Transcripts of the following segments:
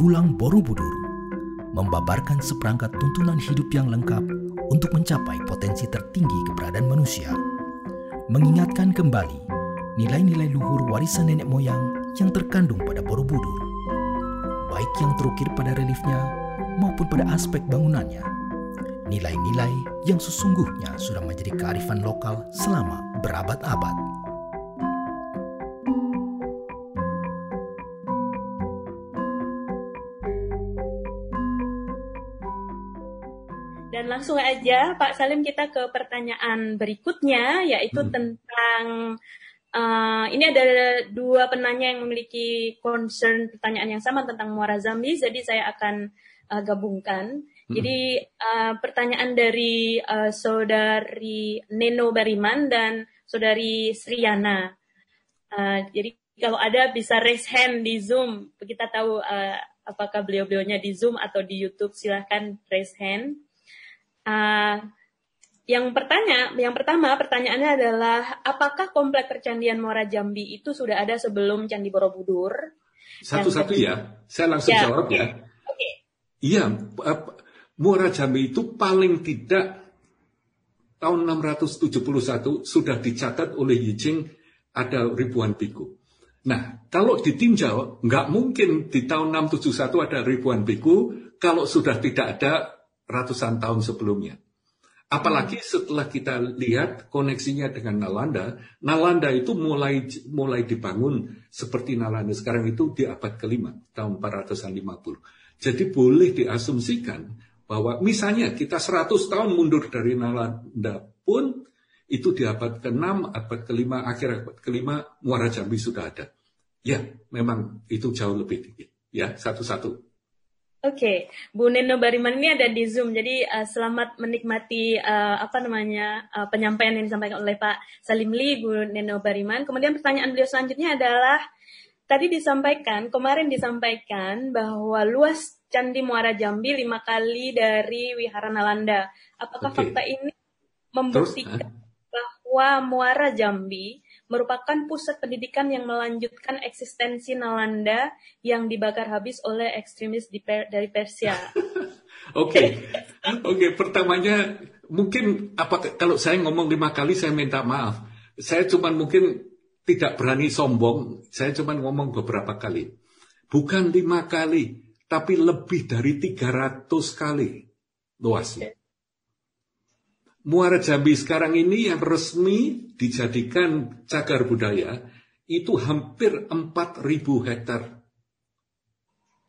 Piulang Borobudur membabarkan seperangkat tuntunan hidup yang lengkap untuk mencapai potensi tertinggi keberadaan manusia, mengingatkan kembali nilai-nilai luhur warisan nenek moyang yang terkandung pada Borobudur, baik yang terukir pada reliefnya maupun pada aspek bangunannya. Nilai-nilai yang sesungguhnya sudah menjadi kearifan lokal selama berabad-abad. Langsung aja Pak Salim kita ke pertanyaan berikutnya yaitu hmm. tentang uh, ini ada dua penanya yang memiliki concern pertanyaan yang sama tentang Muara Zambi jadi saya akan uh, gabungkan. Hmm. Jadi uh, pertanyaan dari uh, saudari Neno Bariman dan saudari Sriana. Uh, jadi kalau ada bisa raise hand di Zoom. Kita tahu uh, apakah beliau-beliaunya di Zoom atau di YouTube. Silahkan raise hand. Uh, yang pertanya, yang pertama pertanyaannya adalah apakah komplek percandian Muara Jambi itu sudah ada sebelum Candi Borobudur? Satu-satu ya, saya langsung ya, jawab ya. Okay. Iya, Muara Jambi itu paling tidak tahun 671 sudah dicatat oleh Yijing ada ribuan biku. Nah, kalau ditinjau, nggak mungkin di tahun 671 ada ribuan biku kalau sudah tidak ada ratusan tahun sebelumnya. Apalagi setelah kita lihat koneksinya dengan Nalanda, Nalanda itu mulai mulai dibangun seperti Nalanda sekarang itu di abad kelima tahun 450. Jadi boleh diasumsikan bahwa misalnya kita 100 tahun mundur dari Nalanda pun itu di abad ke-6, abad kelima, akhir abad kelima Muara Jambi sudah ada. Ya, memang itu jauh lebih tinggi. Ya, satu-satu. Oke, okay. Bu Neno Bariman ini ada di Zoom, jadi uh, selamat menikmati uh, apa namanya uh, penyampaian yang disampaikan oleh Pak Salim Lee, Bu Neno Bariman. Kemudian pertanyaan beliau selanjutnya adalah tadi disampaikan kemarin disampaikan bahwa luas Candi Muara Jambi lima kali dari Wihara Nalanda. Apakah okay. fakta ini membuktikan Terus, bahwa Muara Jambi merupakan pusat pendidikan yang melanjutkan eksistensi Nalanda yang dibakar habis oleh ekstremis per, dari Persia. Oke, oke. Okay. Pertamanya mungkin apa kalau saya ngomong lima kali saya minta maaf. Saya cuma mungkin tidak berani sombong. Saya cuma ngomong beberapa kali. Bukan lima kali, tapi lebih dari 300 kali luasnya. Muara Jambi sekarang ini yang resmi dijadikan cagar budaya itu hampir 4.000 hektar.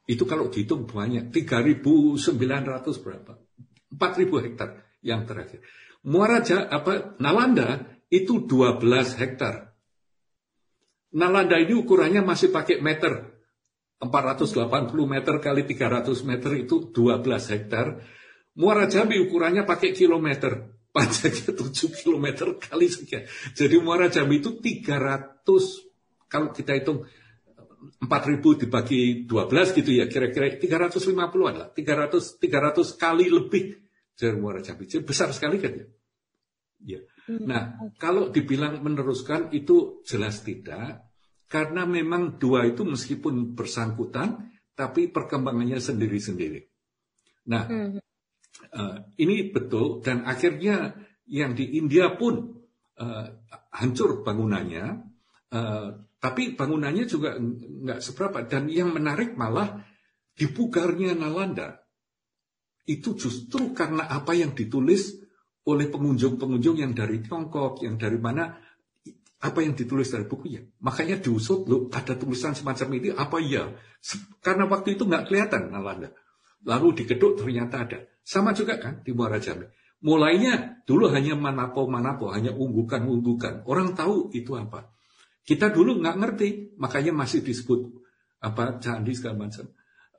Itu kalau dihitung banyak, 3.900 berapa? 4.000 hektar yang terakhir. Muara apa Nalanda itu 12 hektar. Nalanda ini ukurannya masih pakai meter. 480 meter kali 300 meter itu 12 hektar. Muara Jambi ukurannya pakai kilometer panjangnya 7 km kali sekian. Jadi Muara Jambi itu 300, kalau kita hitung 4000 dibagi 12 gitu ya, kira-kira 350 adalah 300 300 kali lebih dari Muara Jambi. Jadi besar sekali kan ya. Ya. Hmm, nah, kalau dibilang meneruskan itu jelas tidak, karena memang dua itu meskipun bersangkutan, tapi perkembangannya sendiri-sendiri. Nah, hmm. Uh, ini betul dan akhirnya yang di India pun uh, hancur bangunannya, uh, tapi bangunannya juga nggak seberapa. Dan yang menarik malah dipugarnya Nalanda itu justru karena apa yang ditulis oleh pengunjung-pengunjung yang dari Tiongkok, yang dari mana, apa yang ditulis dari bukunya. Makanya diusut loh, ada tulisan semacam ini, apa ya? Karena waktu itu nggak kelihatan Nalanda. Lalu dikeduk ternyata ada. Sama juga kan di Muara Jambi. Mulainya dulu hanya manapo-manapo, hanya unggukan-unggukan. Orang tahu itu apa. Kita dulu nggak ngerti, makanya masih disebut apa candi segala macam.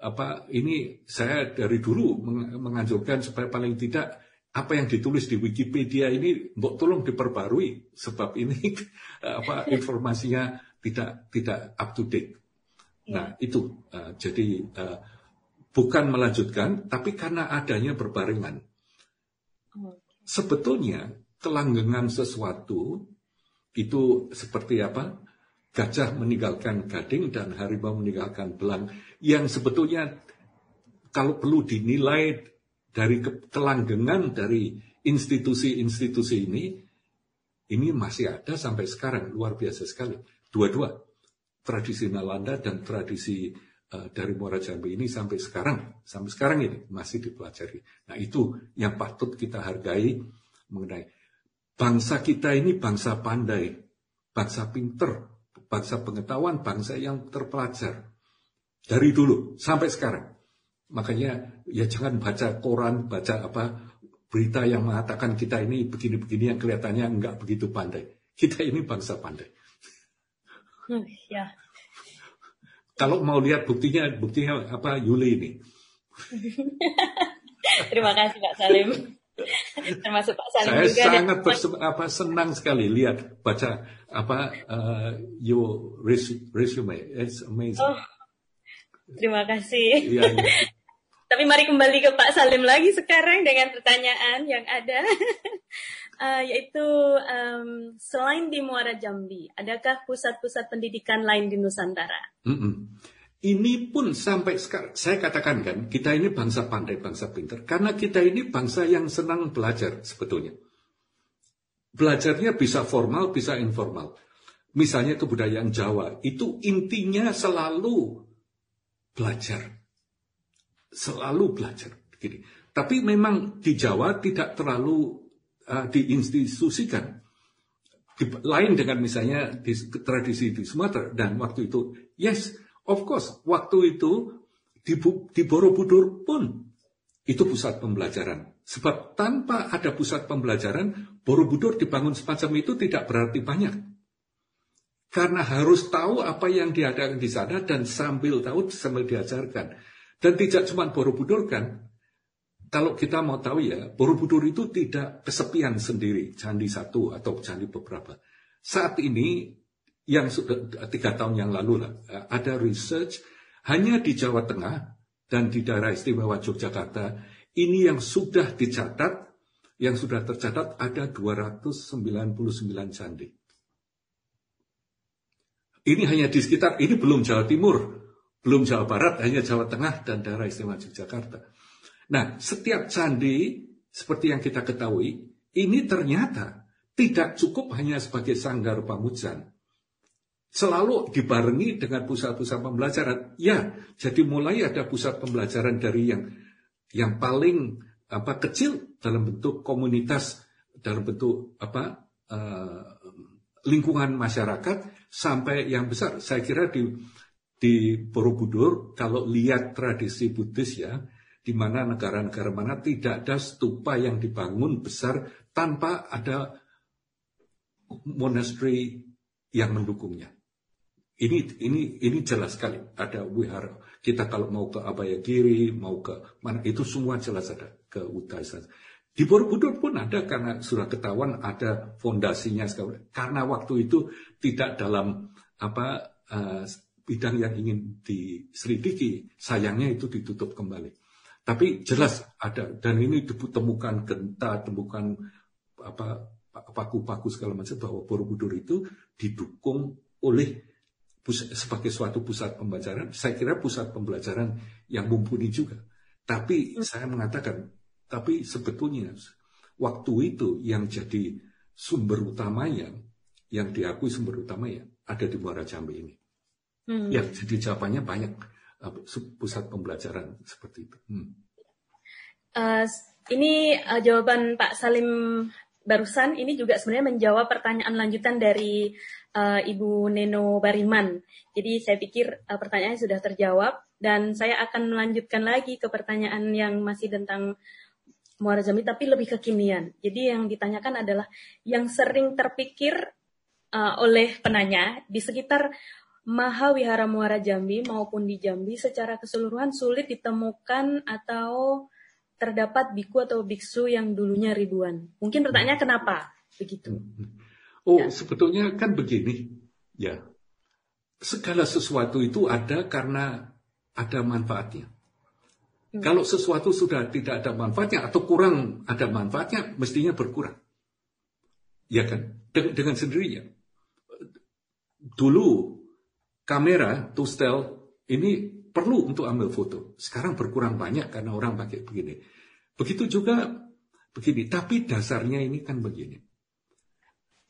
Apa ini saya dari dulu menganjurkan supaya paling tidak apa yang ditulis di Wikipedia ini mbok tolong diperbarui sebab ini apa informasinya tidak tidak up to date. Nah, iya. itu uh, jadi uh, bukan melanjutkan, tapi karena adanya berbarengan. Sebetulnya kelanggengan sesuatu itu seperti apa? gajah meninggalkan gading dan harimau meninggalkan belang yang sebetulnya kalau perlu dinilai dari kelanggengan dari institusi-institusi ini ini masih ada sampai sekarang luar biasa sekali dua-dua tradisi Nalanda dan tradisi dari Muara Jambi ini sampai sekarang sampai sekarang ini masih dipelajari nah itu yang patut kita hargai mengenai bangsa kita ini bangsa pandai bangsa pinter bangsa pengetahuan, bangsa yang terpelajar. Dari dulu sampai sekarang. Makanya ya jangan baca koran, baca apa berita yang mengatakan kita ini begini-begini yang kelihatannya enggak begitu pandai. Kita ini bangsa pandai. Hmm, ya. Kalau mau lihat buktinya, buktinya apa Yuli ini. Terima kasih Pak Salim. Termasuk Pak Salim Saya juga. sangat berse- apa, senang sekali lihat baca apa uh, your resume. It's amazing. Oh, terima kasih. Iya, iya. Tapi mari kembali ke Pak Salim lagi sekarang dengan pertanyaan yang ada, uh, yaitu um, selain di Muara Jambi, adakah pusat-pusat pendidikan lain di Nusantara? Mm-mm. Ini pun sampai sekarang, saya katakan kan, kita ini bangsa pandai, bangsa pinter. Karena kita ini bangsa yang senang belajar sebetulnya. Belajarnya bisa formal, bisa informal. Misalnya kebudayaan Jawa, itu intinya selalu belajar. Selalu belajar. Gini. Tapi memang di Jawa tidak terlalu uh, diinstitusikan. Di- lain dengan misalnya di tradisi di Sumatera. Dan waktu itu, yes, Of course, waktu itu di, di Borobudur pun itu pusat pembelajaran. Sebab tanpa ada pusat pembelajaran, Borobudur dibangun semacam itu tidak berarti banyak. Karena harus tahu apa yang diadakan di sana dan sambil tahu sambil diajarkan. Dan tidak cuma Borobudur kan, kalau kita mau tahu ya, Borobudur itu tidak kesepian sendiri, candi satu atau candi beberapa. Saat ini yang sudah tiga tahun yang lalu lah, ada research hanya di Jawa Tengah dan di daerah istimewa Yogyakarta ini yang sudah dicatat, yang sudah tercatat ada 299 candi. Ini hanya di sekitar, ini belum Jawa Timur, belum Jawa Barat, hanya Jawa Tengah dan daerah istimewa Yogyakarta. Nah, setiap candi seperti yang kita ketahui, ini ternyata tidak cukup hanya sebagai sanggar pamujan, selalu dibarengi dengan pusat-pusat pembelajaran. Ya, jadi mulai ada pusat pembelajaran dari yang yang paling apa kecil dalam bentuk komunitas, dalam bentuk apa uh, lingkungan masyarakat sampai yang besar. Saya kira di di Borobudur kalau lihat tradisi Buddhis ya, di mana negara-negara mana tidak ada stupa yang dibangun besar tanpa ada monastery yang mendukungnya. Ini ini ini jelas sekali ada wihara. Kita kalau mau ke Abayagiri, mau ke mana itu semua jelas ada ke Utara. Di Borobudur pun ada karena sudah ketahuan ada fondasinya sekali. Karena waktu itu tidak dalam apa uh, bidang yang ingin diselidiki, sayangnya itu ditutup kembali. Tapi jelas ada dan ini ditemukan genta, temukan apa paku-paku segala macam bahwa Borobudur itu didukung oleh sebagai suatu pusat pembelajaran, saya kira pusat pembelajaran yang mumpuni juga. Tapi saya mengatakan, tapi sebetulnya waktu itu yang jadi sumber utamanya, yang diakui sumber utamanya ada di Muara Jambi ini. Hmm. Ya, jadi jawabannya banyak pusat pembelajaran seperti itu. Hmm. Uh, ini uh, jawaban Pak Salim barusan ini juga sebenarnya menjawab pertanyaan lanjutan dari uh, Ibu Neno Bariman. Jadi saya pikir uh, pertanyaannya sudah terjawab dan saya akan melanjutkan lagi ke pertanyaan yang masih tentang Muara Jambi tapi lebih kekinian. Jadi yang ditanyakan adalah yang sering terpikir uh, oleh penanya di sekitar Maha Wihara Muara Jambi maupun di Jambi secara keseluruhan sulit ditemukan atau terdapat biku atau biksu yang dulunya ribuan. Mungkin pertanyaannya kenapa begitu? Oh, ya. sebetulnya kan begini, ya. Segala sesuatu itu ada karena ada manfaatnya. Hmm. Kalau sesuatu sudah tidak ada manfaatnya atau kurang ada manfaatnya, mestinya berkurang. Ya kan? Dengan sendirinya. dulu kamera to still ini perlu untuk ambil foto. Sekarang berkurang banyak karena orang pakai begini. Begitu juga begini. Tapi dasarnya ini kan begini.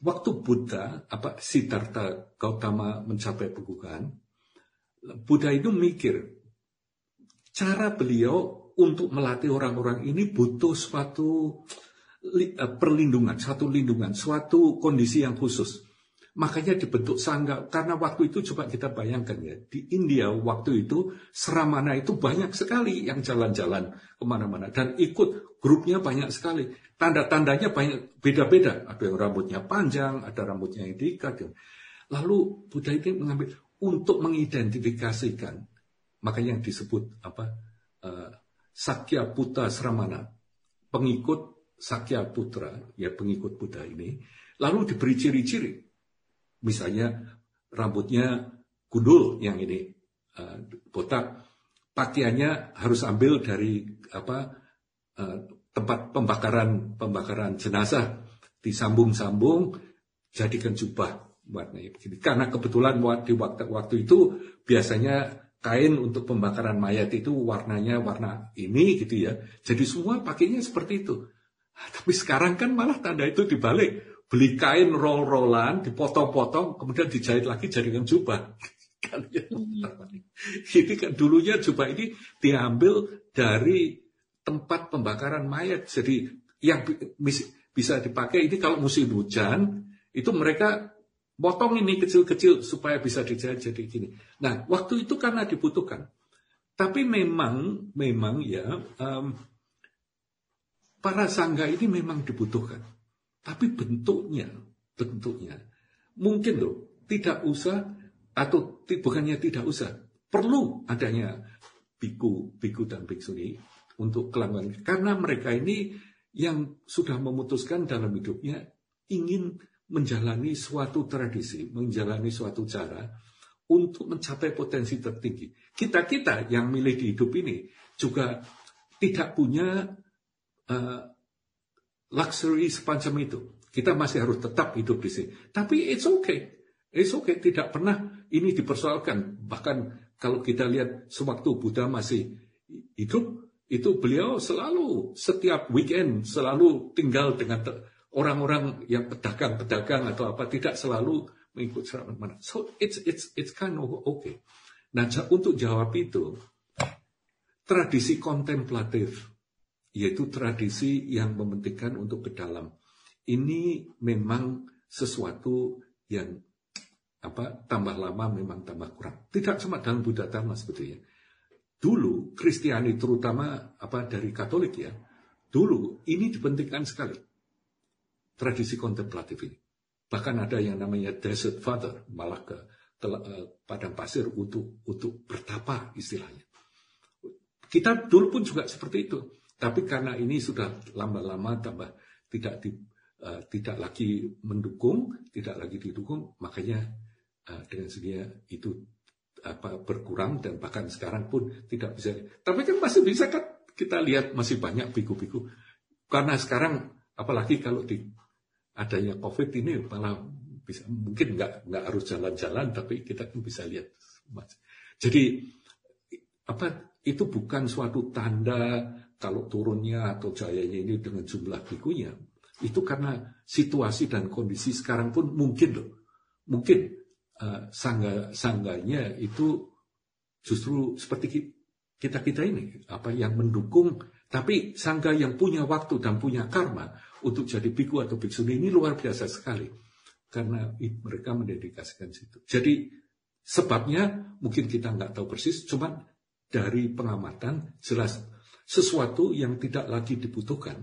Waktu Buddha, apa Siddhartha Gautama mencapai pegugan, Buddha itu mikir cara beliau untuk melatih orang-orang ini butuh suatu eh, perlindungan, satu lindungan, suatu kondisi yang khusus. Makanya dibentuk sangga. Karena waktu itu coba kita bayangkan ya. Di India waktu itu seramana itu banyak sekali yang jalan-jalan ke mana-mana. Dan ikut grupnya banyak sekali. Tanda-tandanya banyak beda-beda. Ada yang rambutnya panjang, ada rambutnya yang diikat. Lalu Buddha ini mengambil untuk mengidentifikasikan. Makanya yang disebut apa uh, Sakya Putra Sramana. Pengikut Sakya Putra, ya pengikut Buddha ini. Lalu diberi ciri-ciri Misalnya rambutnya gundul yang ini uh, botak, pakaiannya harus ambil dari apa uh, tempat pembakaran pembakaran jenazah, disambung-sambung, jadikan jubah warnanya begini. Karena kebetulan di waktu waktu itu biasanya kain untuk pembakaran mayat itu warnanya warna ini gitu ya. Jadi semua pakainya seperti itu. Nah, tapi sekarang kan malah tanda itu dibalik beli kain roll-rollan, dipotong-potong, kemudian dijahit lagi jadikan jubah. kan ya. Ini kan dulunya jubah ini diambil dari tempat pembakaran mayat. Jadi yang bisa dipakai ini kalau musim hujan, itu mereka potong ini kecil-kecil supaya bisa dijahit jadi gini. Nah, waktu itu karena dibutuhkan. Tapi memang, memang ya, um, para sangga ini memang dibutuhkan. Tapi bentuknya, bentuknya mungkin loh tidak usah atau bukannya tidak usah, perlu adanya biku, biku dan biksuni untuk kelaman karena mereka ini yang sudah memutuskan dalam hidupnya ingin menjalani suatu tradisi, menjalani suatu cara untuk mencapai potensi tertinggi. Kita-kita yang milih di hidup ini juga tidak punya uh, luxury semacam itu. Kita masih harus tetap hidup di sini. Tapi it's okay. It's okay. Tidak pernah ini dipersoalkan. Bahkan kalau kita lihat sewaktu Buddha masih hidup, itu beliau selalu setiap weekend selalu tinggal dengan orang-orang yang pedagang-pedagang atau apa tidak selalu mengikut serangan mana. So it's it's it's kind of okay. Nah untuk jawab itu tradisi kontemplatif yaitu tradisi yang mementingkan untuk ke dalam. Ini memang sesuatu yang apa tambah lama memang tambah kurang. Tidak cuma dalam Buddha Dharma sebetulnya. Dulu Kristiani terutama apa dari Katolik ya, dulu ini dipentingkan sekali tradisi kontemplatif ini. Bahkan ada yang namanya desert father, malah ke uh, padang pasir untuk untuk bertapa istilahnya. Kita dulu pun juga seperti itu. Tapi karena ini sudah lama-lama tambah tidak di, uh, tidak lagi mendukung, tidak lagi didukung, makanya uh, dengan sedia itu apa berkurang dan bahkan sekarang pun tidak bisa. Tapi kan masih bisa kan kita lihat masih banyak biku-biku. Karena sekarang apalagi kalau di adanya COVID ini malah bisa mungkin nggak nggak harus jalan-jalan tapi kita kan bisa lihat. Jadi apa itu bukan suatu tanda kalau turunnya atau jayanya ini dengan jumlah bikunya, itu karena situasi dan kondisi sekarang pun mungkin loh, mungkin uh, sangga sangganya itu justru seperti kita kita ini apa yang mendukung, tapi sangga yang punya waktu dan punya karma untuk jadi biku atau biksu ini luar biasa sekali karena mereka mendedikasikan situ. Jadi sebabnya mungkin kita nggak tahu persis, cuman dari pengamatan jelas sesuatu yang tidak lagi dibutuhkan,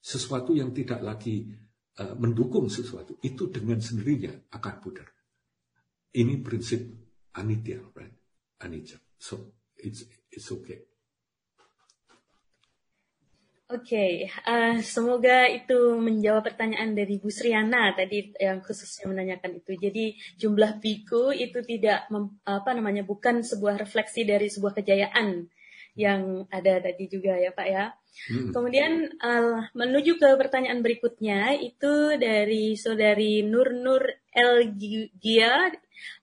sesuatu yang tidak lagi uh, mendukung sesuatu, itu dengan sendirinya akan pudar. Ini prinsip anitya, right? Anicca. So it's it's okay. Oke, okay, uh, eh, semoga itu menjawab pertanyaan dari Bu Sriana tadi yang khususnya menanyakan itu. Jadi jumlah biku itu tidak apa namanya bukan sebuah refleksi dari sebuah kejayaan yang ada tadi juga ya Pak ya. Hmm. Kemudian uh, menuju ke pertanyaan berikutnya itu dari saudari Nur Nur El Gia,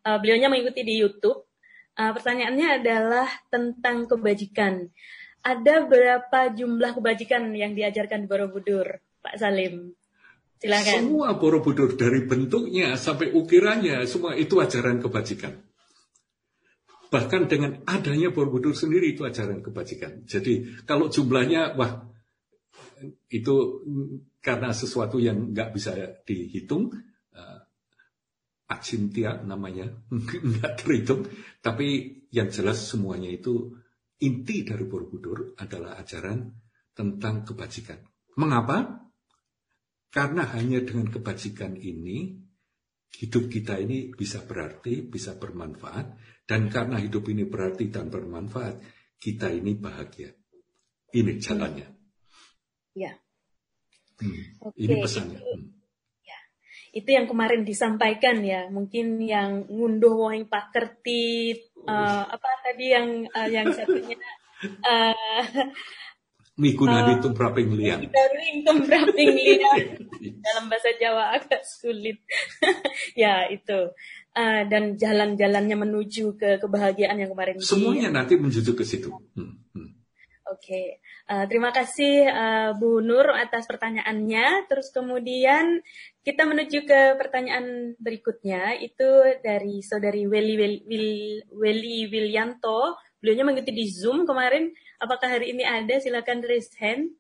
uh, beliaunya mengikuti di YouTube. Uh, pertanyaannya adalah tentang kebajikan. Ada berapa jumlah kebajikan yang diajarkan di Borobudur, Pak Salim? Silakan. Semua Borobudur dari bentuknya sampai ukirannya semua itu ajaran kebajikan. Bahkan dengan adanya Borobudur sendiri itu ajaran kebajikan. Jadi kalau jumlahnya wah itu karena sesuatu yang nggak bisa dihitung, uh, Acintia namanya nggak terhitung. Tapi yang jelas semuanya itu inti dari Borobudur adalah ajaran tentang kebajikan. Mengapa? Karena hanya dengan kebajikan ini, hidup kita ini bisa berarti, bisa bermanfaat. Dan karena hidup ini berarti dan bermanfaat, kita ini bahagia. Ini jalannya. Ya. Hmm. Oke, ini pesannya. Itu, hmm. ya. itu yang kemarin disampaikan ya. Mungkin yang ngunduh wong pakerti, uh, apa tadi yang uh, yang satunya uh, Migunani uh, tumraping liang. Migunani tumraping liang. Dalam bahasa Jawa agak sulit. ya itu. Uh, dan jalan-jalannya menuju ke kebahagiaan yang kemarin. Semuanya nanti menuju ke situ. Hmm. Hmm. Oke, okay. uh, terima kasih uh, Bu Nur atas pertanyaannya. Terus kemudian kita menuju ke pertanyaan berikutnya itu dari saudari Weli Weli, Weli Willianto. Beliaunya mengikuti di Zoom kemarin Apakah hari ini ada? Silakan raise hand.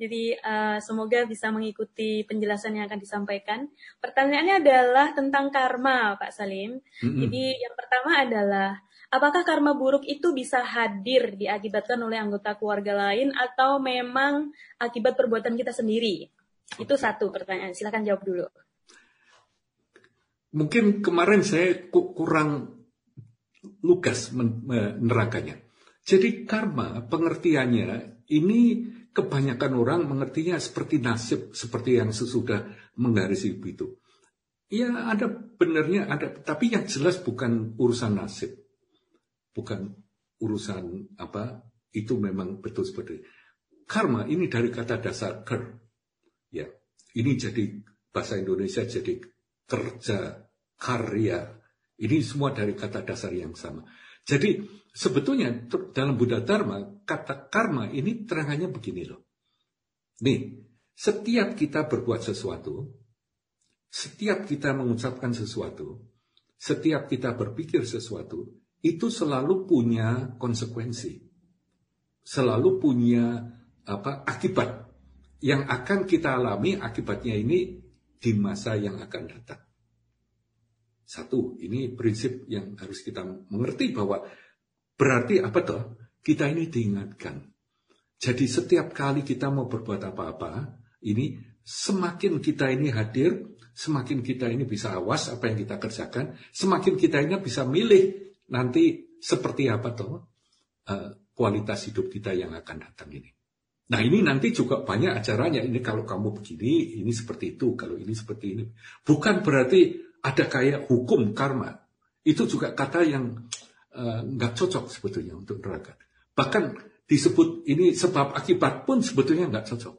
Jadi uh, semoga bisa mengikuti penjelasan yang akan disampaikan. Pertanyaannya adalah tentang karma, Pak Salim. Mm-hmm. Jadi yang pertama adalah apakah karma buruk itu bisa hadir diakibatkan oleh anggota keluarga lain atau memang akibat perbuatan kita sendiri? Itu satu pertanyaan. Silakan jawab dulu. Mungkin kemarin saya kurang lugas menerangkannya. Jadi karma pengertiannya ini kebanyakan orang mengertinya seperti nasib, seperti yang sesudah menggaris hidup itu. Ya ada benernya ada, tapi yang jelas bukan urusan nasib, bukan urusan apa itu memang betul seperti karma ini dari kata dasar ker, ya ini jadi bahasa Indonesia jadi kerja karya, ini semua dari kata dasar yang sama. Jadi sebetulnya dalam Buddha Dharma, kata karma ini terangannya begini loh. Nih, setiap kita berbuat sesuatu, setiap kita mengucapkan sesuatu, setiap kita berpikir sesuatu, itu selalu punya konsekuensi. Selalu punya apa akibat yang akan kita alami akibatnya ini di masa yang akan datang. Satu, ini prinsip yang harus kita mengerti bahwa berarti apa toh? Kita ini diingatkan. Jadi setiap kali kita mau berbuat apa-apa, ini semakin kita ini hadir, semakin kita ini bisa awas apa yang kita kerjakan, semakin kita ini bisa milih nanti seperti apa toh uh, kualitas hidup kita yang akan datang ini. Nah ini nanti juga banyak acaranya. Ini kalau kamu begini, ini seperti itu. Kalau ini seperti ini. Bukan berarti ada kayak hukum karma. Itu juga kata yang eh, nggak uh, cocok sebetulnya untuk neraka. Bahkan disebut ini sebab akibat pun sebetulnya nggak cocok.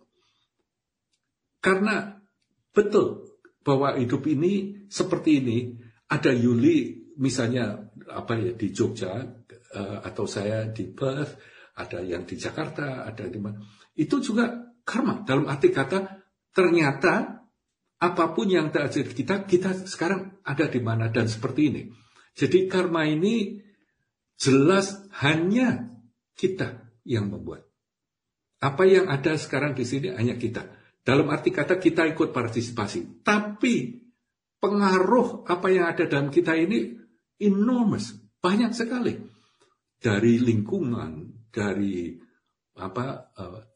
Karena betul bahwa hidup ini seperti ini. Ada Yuli misalnya apa ya di Jogja uh, atau saya di Perth, ada yang di Jakarta, ada di mana. Itu juga karma dalam arti kata ternyata apa pun yang terjadi kita, kita sekarang ada di mana dan seperti ini. Jadi karma ini jelas hanya kita yang membuat. Apa yang ada sekarang di sini hanya kita. Dalam arti kata kita ikut partisipasi. Tapi pengaruh apa yang ada dalam kita ini enormous, banyak sekali. Dari lingkungan, dari apa uh,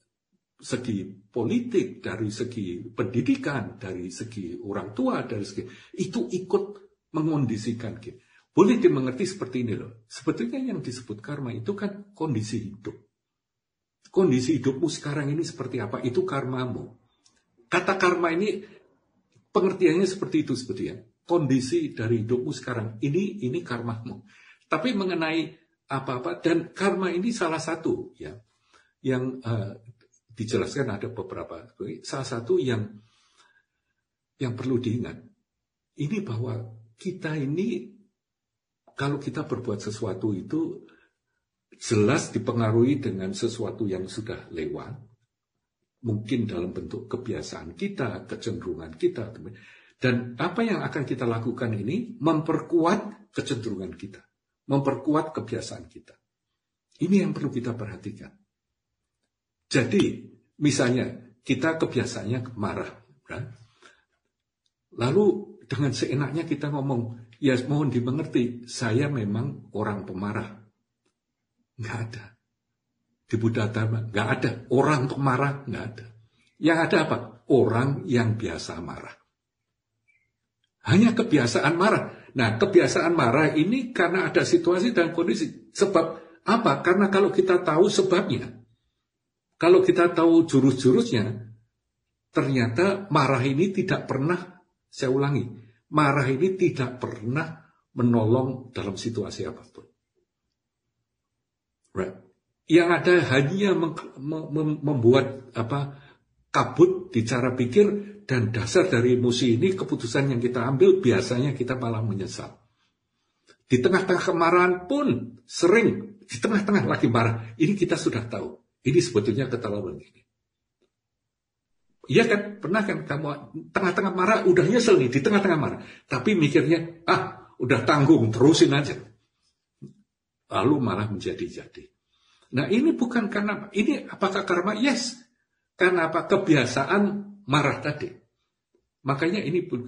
segi politik, dari segi pendidikan, dari segi orang tua, dari segi itu ikut mengondisikan kita. Boleh dimengerti seperti ini loh. Sebetulnya yang disebut karma itu kan kondisi hidup. Kondisi hidupmu sekarang ini seperti apa? Itu karmamu. Kata karma ini pengertiannya seperti itu sebetulnya. Kondisi dari hidupmu sekarang ini ini karmamu. Tapi mengenai apa-apa dan karma ini salah satu ya yang uh, dijelaskan ada beberapa salah satu yang yang perlu diingat ini bahwa kita ini kalau kita berbuat sesuatu itu jelas dipengaruhi dengan sesuatu yang sudah lewat mungkin dalam bentuk kebiasaan kita kecenderungan kita dan apa yang akan kita lakukan ini memperkuat kecenderungan kita memperkuat kebiasaan kita. Ini yang perlu kita perhatikan. Jadi, misalnya kita kebiasaannya marah, kan? lalu dengan seenaknya kita ngomong, ya mohon dimengerti, saya memang orang pemarah. Nggak ada. Di Buddha Dharma, nggak ada. Orang pemarah, nggak ada. Yang ada apa? Orang yang biasa marah. Hanya kebiasaan marah. Nah, kebiasaan marah ini karena ada situasi dan kondisi. Sebab apa? Karena kalau kita tahu sebabnya, kalau kita tahu jurus-jurusnya, ternyata marah ini tidak pernah, saya ulangi, marah ini tidak pernah menolong dalam situasi apa pun. Right. Yang ada hanya membuat apa kabut di cara pikir dan dasar dari emosi ini keputusan yang kita ambil biasanya kita malah menyesal. Di tengah-tengah kemarahan pun sering di tengah-tengah lagi marah. Ini kita sudah tahu. Ini sebetulnya keterlaluan ini. Iya kan, pernah kan kamu tengah-tengah marah, udah nyesel nih, di tengah-tengah marah. Tapi mikirnya, ah, udah tanggung, terusin aja. Lalu malah menjadi-jadi. Nah ini bukan karena, ini apakah karma? Yes. Karena apa? Kebiasaan marah tadi. Makanya ini pun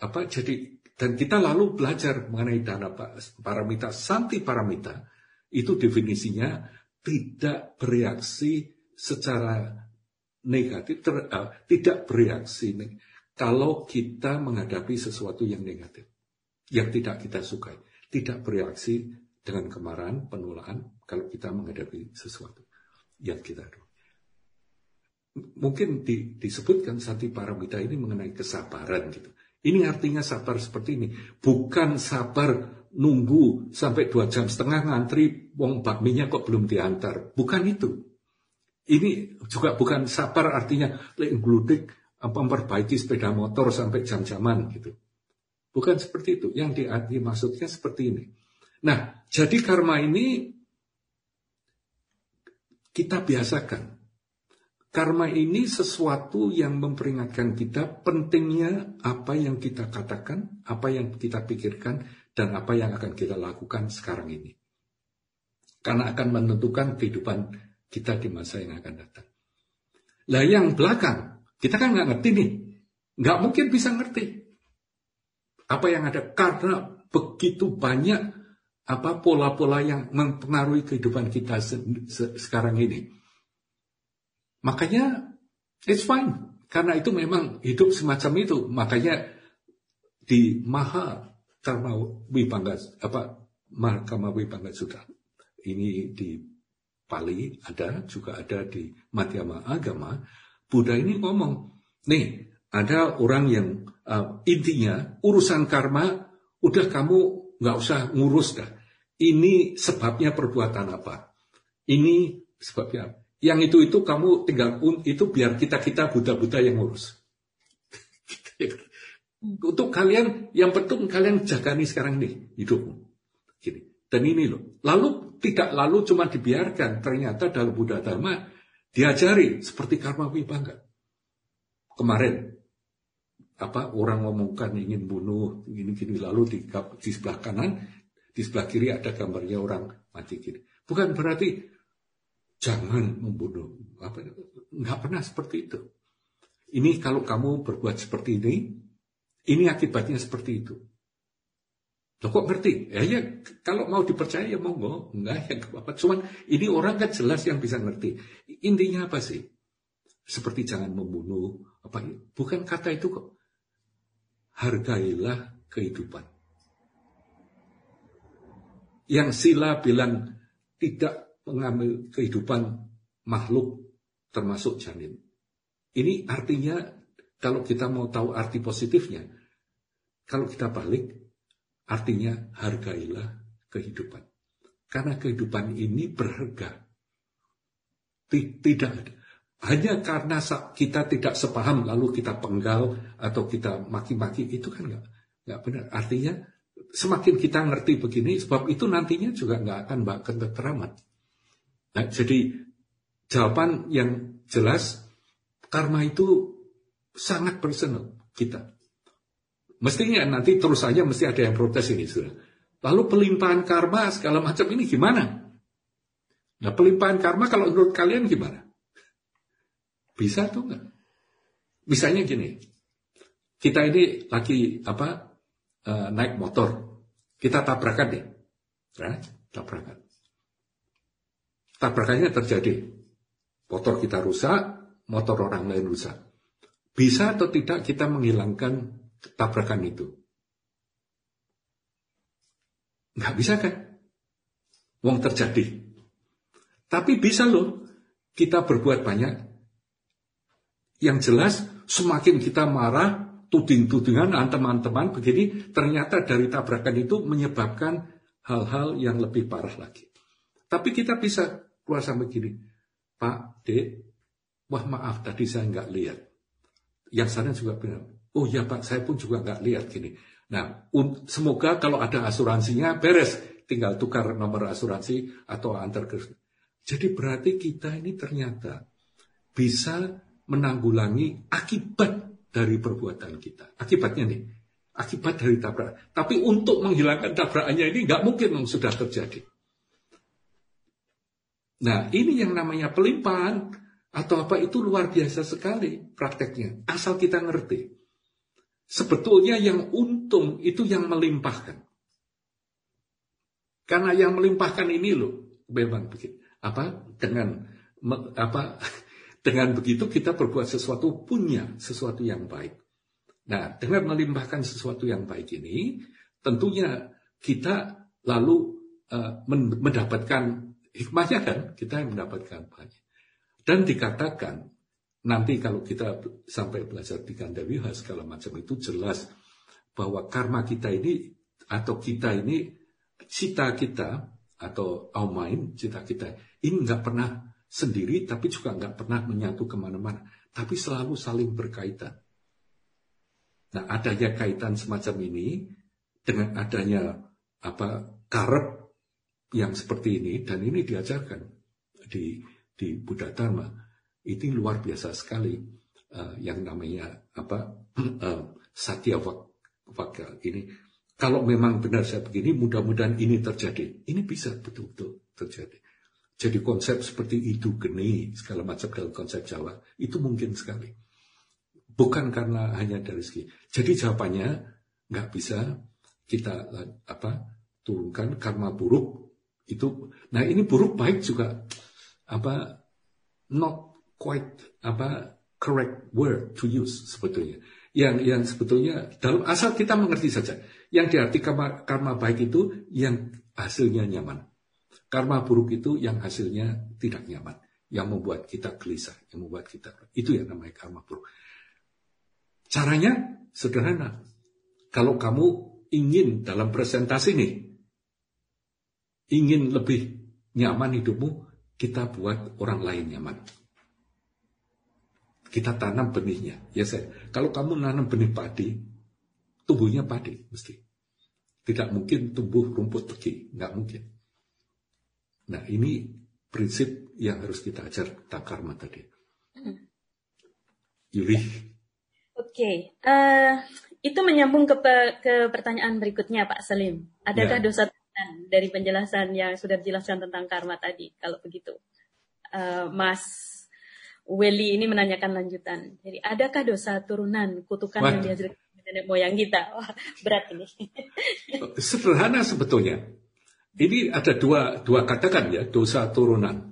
apa jadi dan kita lalu belajar mengenai dana paramita santi paramita itu definisinya tidak bereaksi secara negatif ter, uh, tidak bereaksi kalau kita menghadapi sesuatu yang negatif yang tidak kita sukai tidak bereaksi dengan kemarahan penolakan kalau kita menghadapi sesuatu yang kita mungkin di, disebutkan sati paramita ini mengenai kesabaran gitu. Ini artinya sabar seperti ini, bukan sabar nunggu sampai dua jam setengah ngantri wong bakminya kok belum diantar, bukan itu. Ini juga bukan sabar artinya gludik memperbaiki sepeda motor sampai jam-jaman gitu. Bukan seperti itu. Yang diarti maksudnya seperti ini. Nah, jadi karma ini kita biasakan Karma ini sesuatu yang memperingatkan kita pentingnya apa yang kita katakan, apa yang kita pikirkan, dan apa yang akan kita lakukan sekarang ini. Karena akan menentukan kehidupan kita di masa yang akan datang. Lah yang belakang, kita kan nggak ngerti nih. Nggak mungkin bisa ngerti. Apa yang ada. Karena begitu banyak apa pola-pola yang mempengaruhi kehidupan kita se se sekarang ini. Makanya it's fine. Karena itu memang hidup semacam itu. Makanya di Maha Karma Wibangga apa Mahakama Wibangga Sutra ini di Pali ada juga ada di Madhyama Agama. Buddha ini ngomong nih ada orang yang uh, intinya urusan karma udah kamu nggak usah ngurus dah. Ini sebabnya perbuatan apa? Ini sebabnya yang itu itu kamu tinggal itu biar kita kita buta-buta yang ngurus. Untuk kalian yang penting kalian jaga nih sekarang nih hidupmu. Gini. Dan ini loh. Lalu tidak lalu cuma dibiarkan. Ternyata dalam Buddha Dharma diajari seperti karma wibangga. Kemarin apa orang ngomongkan ingin bunuh gini-gini lalu di, di sebelah kanan di sebelah kiri ada gambarnya orang mati gini. Bukan berarti jangan membunuh. Apa, nggak pernah seperti itu. Ini kalau kamu berbuat seperti ini, ini akibatnya seperti itu. Loh kok ngerti? Ya, ya kalau mau dipercaya ya monggo, enggak ya apa Cuman ini orang kan jelas yang bisa ngerti. Intinya apa sih? Seperti jangan membunuh, apa bukan kata itu kok. Hargailah kehidupan. Yang sila bilang tidak mengambil kehidupan makhluk termasuk janin. Ini artinya kalau kita mau tahu arti positifnya, kalau kita balik, artinya hargailah kehidupan. Karena kehidupan ini berharga. Tidak hanya karena kita tidak sepaham lalu kita penggal atau kita maki-maki itu kan nggak nggak benar. Artinya semakin kita ngerti begini, sebab itu nantinya juga nggak akan bahkan teramat. Nah, jadi jawaban yang jelas karma itu sangat personal kita. Mestinya nanti terus saja mesti ada yang protes ini sudah. Lalu pelimpahan karma segala macam ini gimana? Nah pelimpahan karma kalau menurut kalian gimana? Bisa tuh nggak? Misalnya gini, kita ini lagi apa uh, naik motor, kita tabrakan deh, ya, tabrakan. Tabrakannya terjadi, motor kita rusak, motor orang lain rusak. Bisa atau tidak kita menghilangkan tabrakan itu? Nggak bisa kan? Wong terjadi. Tapi bisa loh kita berbuat banyak. Yang jelas semakin kita marah, tuding-tudingan teman-teman begini, ternyata dari tabrakan itu menyebabkan hal-hal yang lebih parah lagi. Tapi kita bisa keluar sama gini, Pak, Dek, wah maaf tadi saya nggak lihat. Yang sana juga bilang, Oh ya Pak, saya pun juga nggak lihat gini. Nah, semoga kalau ada asuransinya beres, tinggal tukar nomor asuransi atau antar ke. Jadi berarti kita ini ternyata bisa menanggulangi akibat dari perbuatan kita. Akibatnya nih, akibat dari tabrak. Tapi untuk menghilangkan tabrakannya ini nggak mungkin sudah terjadi. Nah, ini yang namanya pelimpahan atau apa itu luar biasa sekali prakteknya. Asal kita ngerti. Sebetulnya yang untung itu yang melimpahkan. Karena yang melimpahkan ini loh, memang begitu. Apa dengan apa dengan begitu kita berbuat sesuatu punya sesuatu yang baik. Nah, dengan melimpahkan sesuatu yang baik ini, tentunya kita lalu uh, mendapatkan hikmahnya kan, kita yang mendapatkan banyak. Dan dikatakan nanti kalau kita sampai belajar di Gandawiha segala macam itu jelas bahwa karma kita ini atau kita ini cita kita atau aumain cita kita ini nggak pernah sendiri tapi juga nggak pernah menyatu ke mana-mana tapi selalu saling berkaitan. Nah adanya kaitan semacam ini dengan adanya apa karep yang seperti ini dan ini diajarkan di di Buddha Dharma itu luar biasa sekali uh, yang namanya apa uh, satya vaka ini. Kalau memang benar saya begini, mudah-mudahan ini terjadi. Ini bisa betul-betul terjadi. Jadi konsep seperti itu geni segala macam dalam konsep Jawa itu mungkin sekali. Bukan karena hanya dari segi. Jadi jawabannya nggak bisa kita apa turunkan karma buruk itu. Nah ini buruk baik juga apa not quite apa correct word to use sebetulnya. Yang yang sebetulnya dalam asal kita mengerti saja. Yang diarti karma, karma baik itu yang hasilnya nyaman. Karma buruk itu yang hasilnya tidak nyaman, yang membuat kita gelisah, yang membuat kita itu yang namanya karma buruk. Caranya sederhana. Kalau kamu ingin dalam presentasi nih, ingin lebih nyaman hidupmu, kita buat orang lain nyaman kita tanam benihnya. Ya saya, kalau kamu nanam benih padi, tumbuhnya padi mesti. Tidak mungkin tumbuh rumput pergi, nggak mungkin. Nah ini prinsip yang harus kita ajar tentang karma tadi. Hmm. Yuli. Oke, okay. uh, eh, itu menyambung ke, ke pertanyaan berikutnya Pak Salim. Adakah ya. dosa dari penjelasan yang sudah dijelaskan tentang karma tadi? Kalau begitu, uh, Mas Weli ini menanyakan lanjutan. Jadi, adakah dosa turunan kutukan Wah. yang dihasilkan nenek moyang kita? Wah, berat ini. Sederhana sebetulnya. Ini ada dua, dua katakan ya, dosa turunan.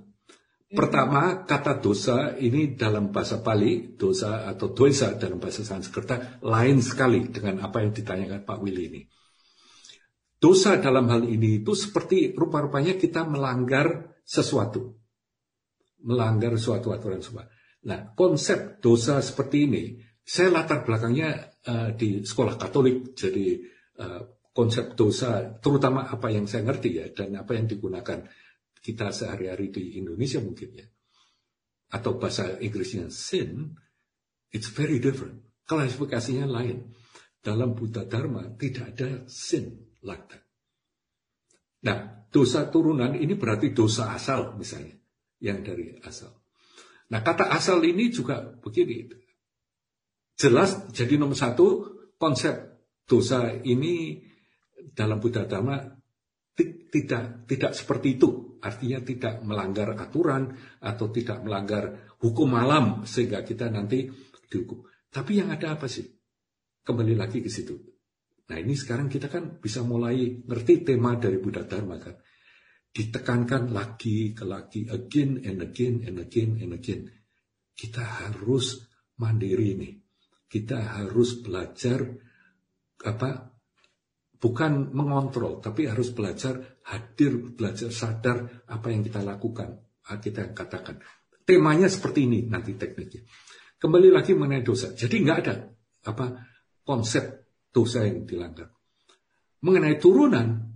Pertama, kata dosa ini dalam bahasa Pali, dosa atau dosa dalam bahasa Sanskerta lain sekali dengan apa yang ditanyakan Pak Willy ini. Dosa dalam hal ini itu seperti rupa-rupanya kita melanggar sesuatu melanggar suatu aturan semua. Nah, konsep dosa seperti ini, saya latar belakangnya uh, di sekolah Katolik, jadi uh, konsep dosa, terutama apa yang saya ngerti ya, dan apa yang digunakan kita sehari-hari di Indonesia mungkin ya, atau bahasa Inggrisnya sin, it's very different. Klasifikasinya lain. Dalam Buddha Dharma tidak ada sin like. Nah, dosa turunan ini berarti dosa asal misalnya, yang dari asal. Nah, kata asal ini juga begini. Jelas jadi nomor satu konsep dosa ini dalam Buddha Dhamma tidak tidak seperti itu. Artinya tidak melanggar aturan atau tidak melanggar hukum alam sehingga kita nanti dihukum. Tapi yang ada apa sih? Kembali lagi ke situ. Nah ini sekarang kita kan bisa mulai ngerti tema dari Buddha Dharma kan. Ditekankan lagi ke lagi, again and again and again and again. Kita harus mandiri nih. Kita harus belajar apa bukan mengontrol, tapi harus belajar hadir, belajar sadar apa yang kita lakukan, kita katakan. Temanya seperti ini nanti tekniknya. Kembali lagi mengenai dosa. Jadi nggak ada apa konsep dosa yang dilanggar. Mengenai turunan,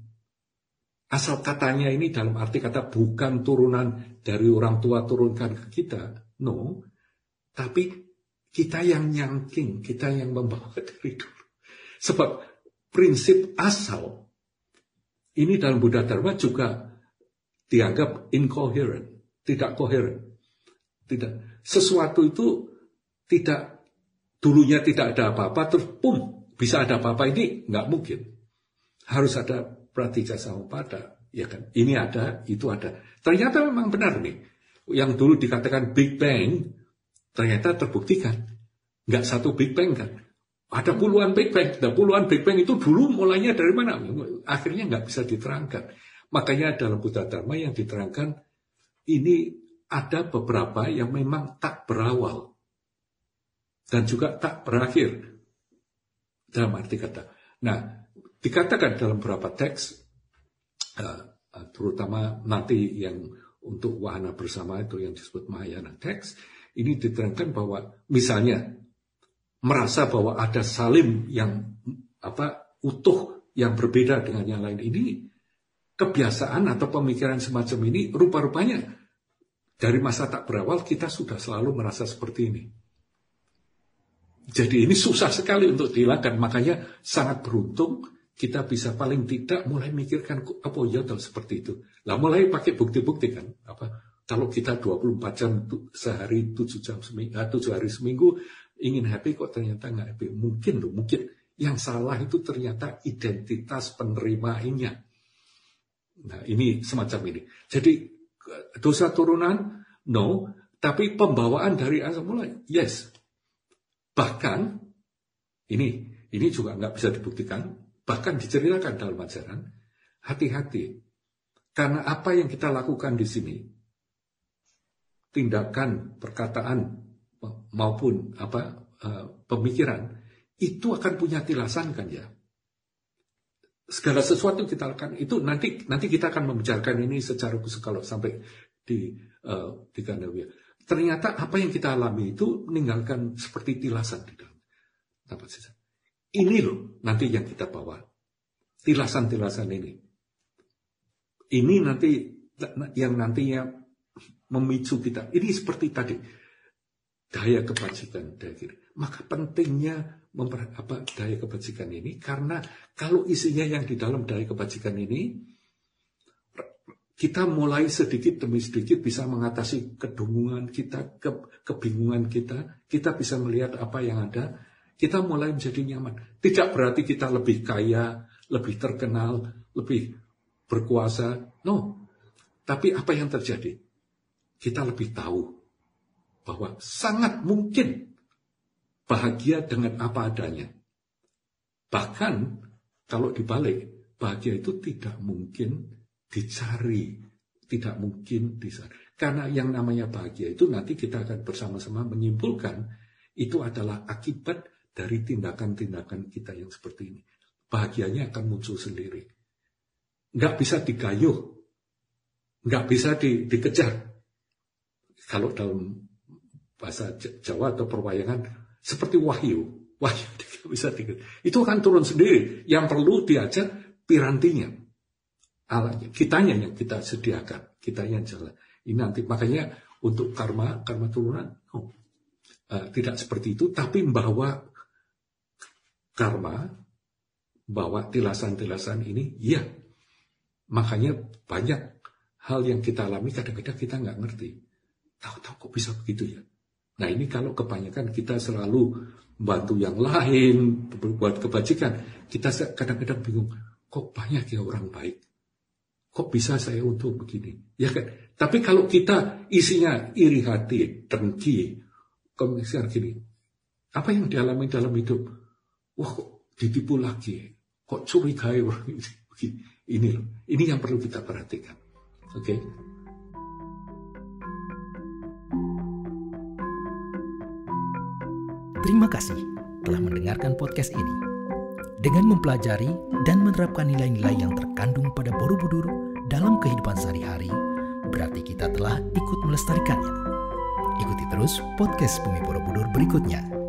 asal katanya ini dalam arti kata bukan turunan dari orang tua turunkan ke kita, no. Tapi kita yang nyangking, kita yang membawa dari dulu. Sebab prinsip asal ini dalam Buddha Dharma juga dianggap incoherent, tidak koheren. Tidak sesuatu itu tidak dulunya tidak ada apa-apa terus pum bisa ada apa-apa ini nggak mungkin. Harus ada pratija pada ya kan. Ini ada, itu ada. Ternyata memang benar nih. Yang dulu dikatakan Big Bang ternyata terbuktikan nggak satu Big Bang kan. Ada puluhan Big Bang. Nah, puluhan Big Bang itu dulu mulainya dari mana? Akhirnya nggak bisa diterangkan. Makanya dalam Buddha Dharma yang diterangkan, ini ada beberapa yang memang tak berawal. Dan juga tak berakhir. Dalam arti kata. Nah, dikatakan dalam beberapa teks, uh, terutama nanti yang untuk wahana bersama itu yang disebut Mahayana teks, ini diterangkan bahwa misalnya merasa bahwa ada salim yang apa utuh yang berbeda dengan yang lain ini kebiasaan atau pemikiran semacam ini rupa-rupanya dari masa tak berawal kita sudah selalu merasa seperti ini. Jadi ini susah sekali untuk dihilangkan, makanya sangat beruntung kita bisa paling tidak mulai mikirkan apa ya seperti itu. Lah mulai pakai bukti-bukti kan, apa kalau kita 24 jam sehari 7 jam seminggu, 7 eh, hari seminggu ingin happy kok ternyata nggak happy. Mungkin loh, mungkin. Yang salah itu ternyata identitas penerimanya. Nah ini semacam ini. Jadi dosa turunan, no. Tapi pembawaan dari asal mulai, yes. Bahkan, ini ini juga nggak bisa dibuktikan, bahkan diceritakan dalam ajaran, hati-hati. Karena apa yang kita lakukan di sini, tindakan, perkataan, maupun apa uh, pemikiran itu akan punya tilasan kan ya segala sesuatu kita akan itu nanti nanti kita akan membicarakan ini secara khusus kalau sampai di uh, di Gandawia. Ternyata apa yang kita alami itu meninggalkan seperti tilasan di dalam tempat sisa. Ini loh nanti yang kita bawa tilasan-tilasan ini. Ini nanti yang nantinya memicu kita. Ini seperti tadi daya kebajikan daya Maka pentingnya memper, apa, daya kebajikan ini karena kalau isinya yang di dalam daya kebajikan ini kita mulai sedikit demi sedikit bisa mengatasi kedungungan kita, ke, kebingungan kita, kita bisa melihat apa yang ada, kita mulai menjadi nyaman. Tidak berarti kita lebih kaya, lebih terkenal, lebih berkuasa. No. Tapi apa yang terjadi? Kita lebih tahu bahwa sangat mungkin bahagia dengan apa adanya. Bahkan kalau dibalik, bahagia itu tidak mungkin dicari, tidak mungkin dicari. Karena yang namanya bahagia itu nanti kita akan bersama-sama menyimpulkan itu adalah akibat dari tindakan-tindakan kita yang seperti ini. Bahagianya akan muncul sendiri. Nggak bisa digayuh. Nggak bisa di, dikejar. Kalau dalam bahasa Jawa atau perwayangan seperti wahyu. Wah, tidak bisa tiga. Itu akan turun sendiri. Yang perlu diajak pirantinya. Alatnya. Kitanya yang kita sediakan. Kita yang jalan. Ini nanti makanya untuk karma, karma turunan, oh, uh, tidak seperti itu, tapi membawa karma, bawa tilasan-tilasan ini, ya. Makanya banyak hal yang kita alami kadang-kadang kita nggak ngerti. Tahu-tahu kok bisa begitu ya. Nah ini kalau kebanyakan kita selalu bantu yang lain, buat kebajikan, kita kadang-kadang bingung, kok banyak ya orang baik. Kok bisa saya untuk begini? Ya kan? Tapi kalau kita isinya iri hati, dengki, komunikasi gini, apa yang dialami dalam hidup? Wah, kok ditipu lagi? Kok curiga orang ini? Ini loh, ini yang perlu kita perhatikan. Oke? Okay? Terima kasih telah mendengarkan podcast ini. Dengan mempelajari dan menerapkan nilai-nilai yang terkandung pada Borobudur dalam kehidupan sehari-hari, berarti kita telah ikut melestarikannya. Ikuti terus podcast Bumi Borobudur berikutnya